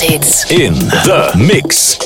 Hits. In the mix.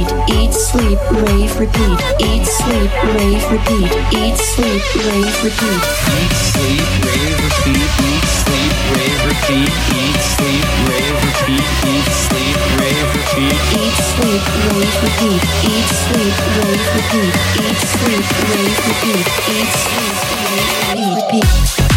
repeat, eat, sleep, rave, repeat, eat, sleep, rave, repeat, eat, sleep, rave, repeat. Eat, sleep, rave, repeat, eat, sleep, rave, repeat, eat, sleep, rave, repeat, eat, sleep, rave, repeat. Eat, sleep, rave, repeat, eat, sleep, rave, repeat, eat, sleep, rave, repeat, eat, sleep, rave, repeat. eat, sleep, rave, repeat.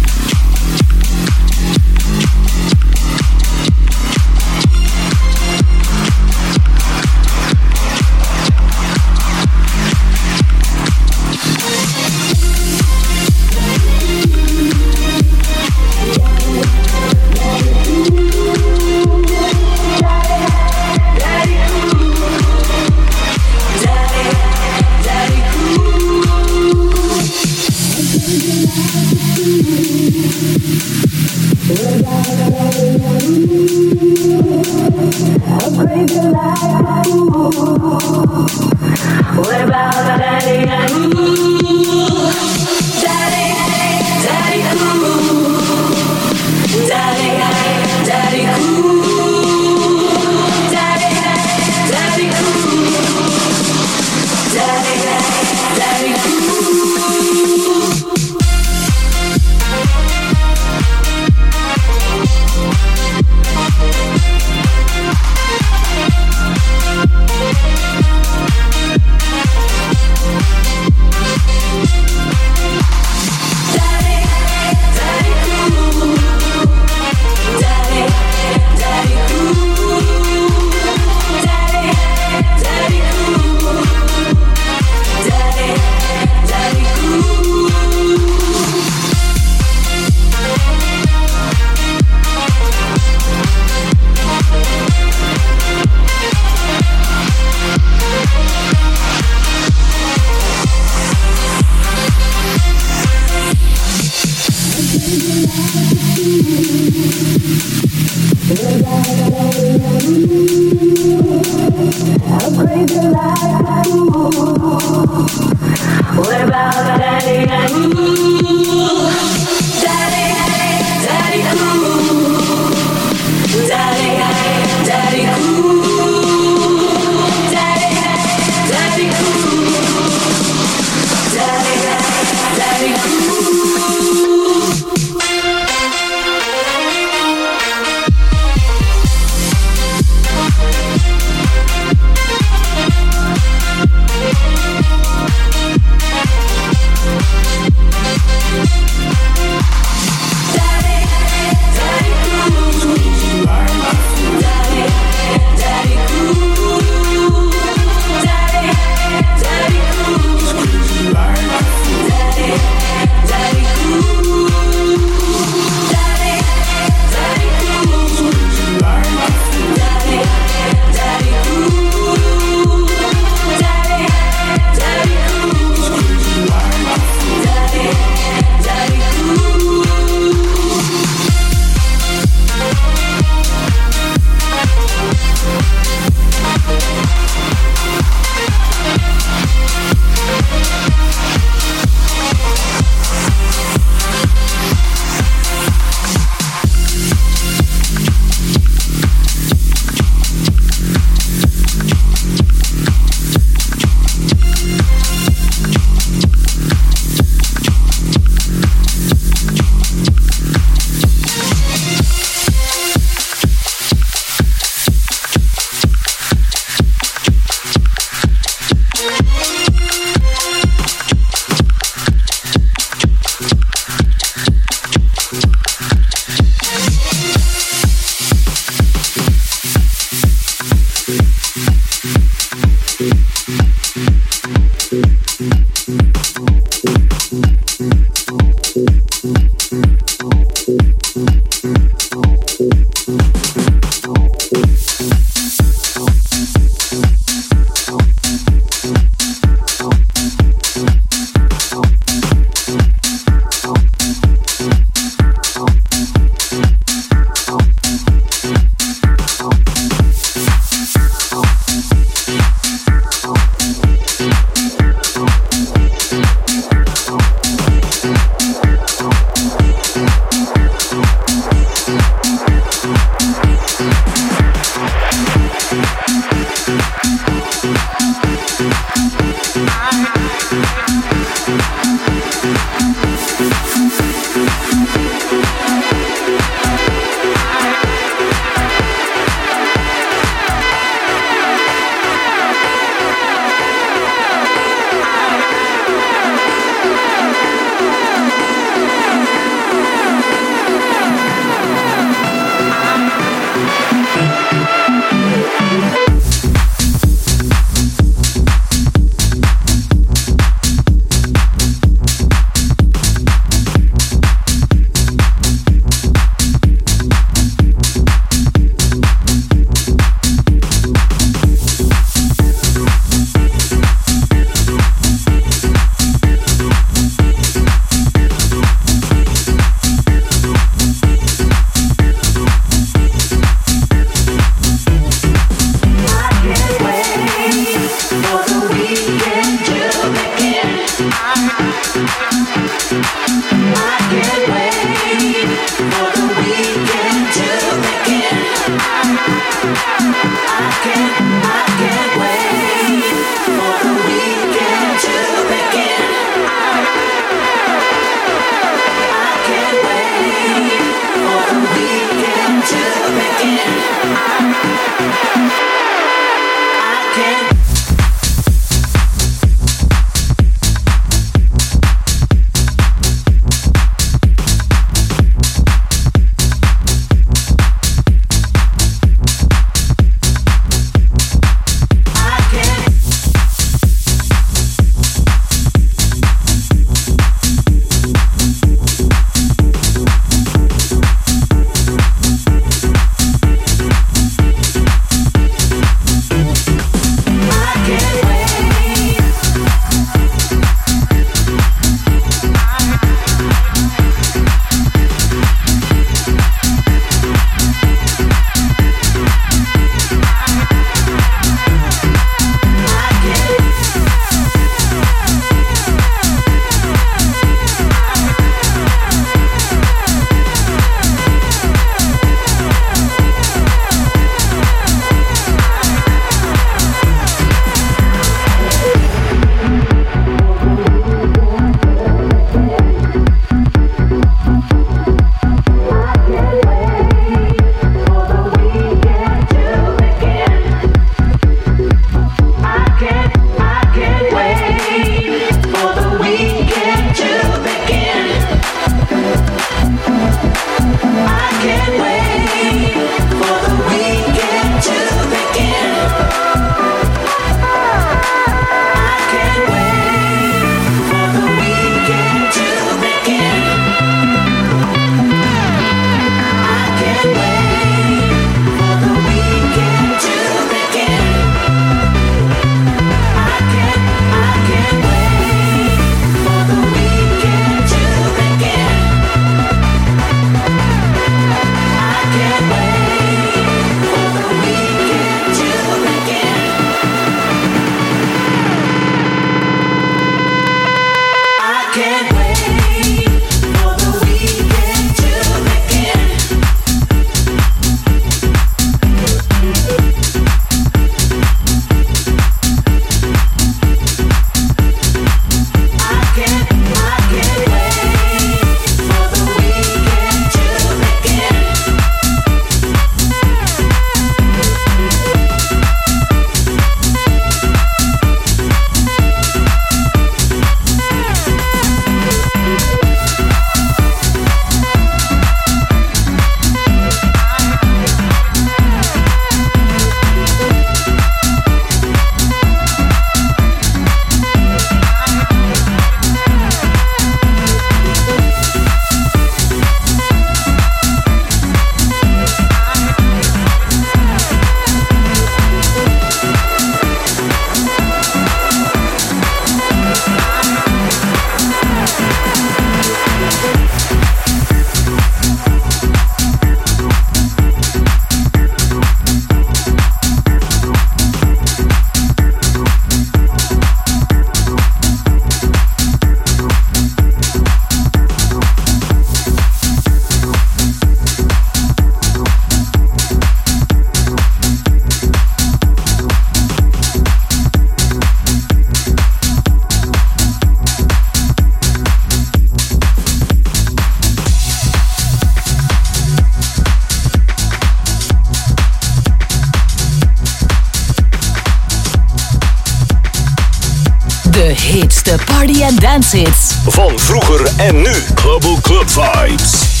De hits, de party en dance hits. Van vroeger en nu. Global Club Vibes.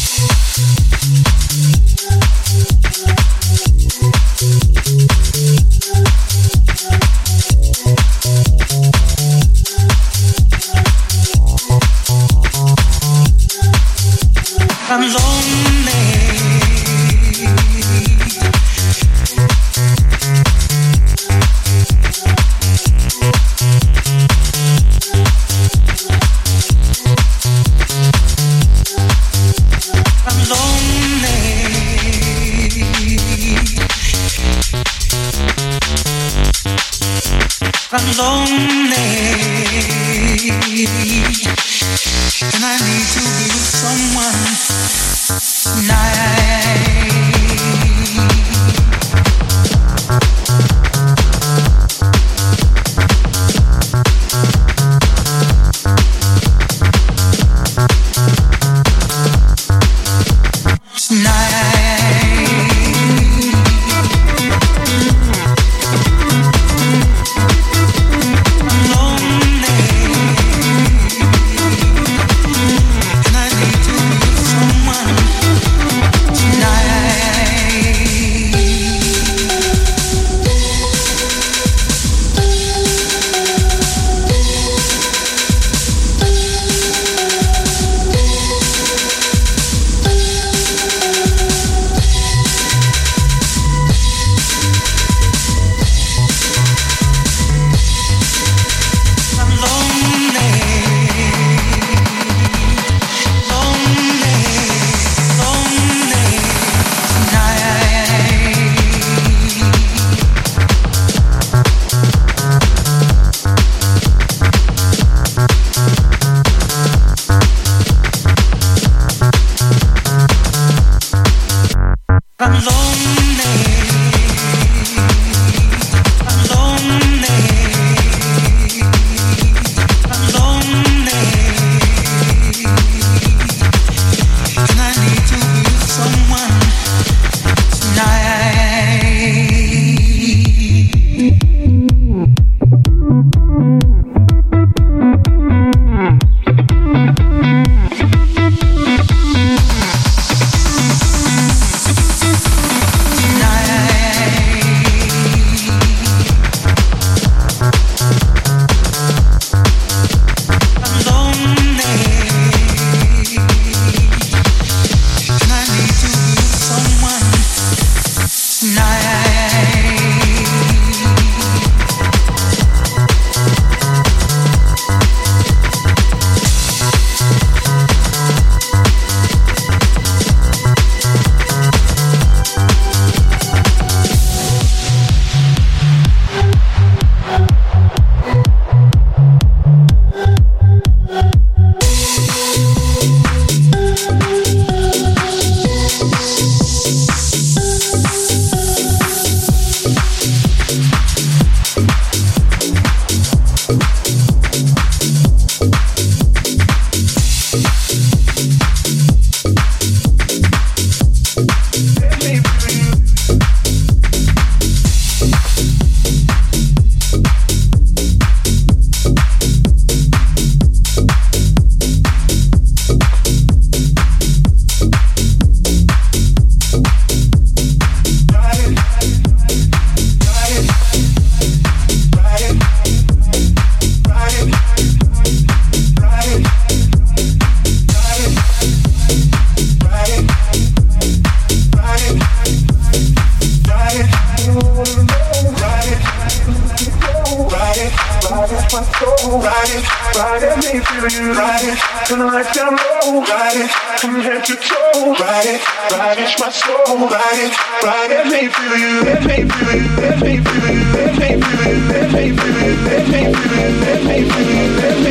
You to right, Ride it, ride it, my soul. Ride it, ride it. Let me feel you, let me feel you, let me feel you, let me feel you, let me feel you, let me feel you, let me feel you, let me feel you.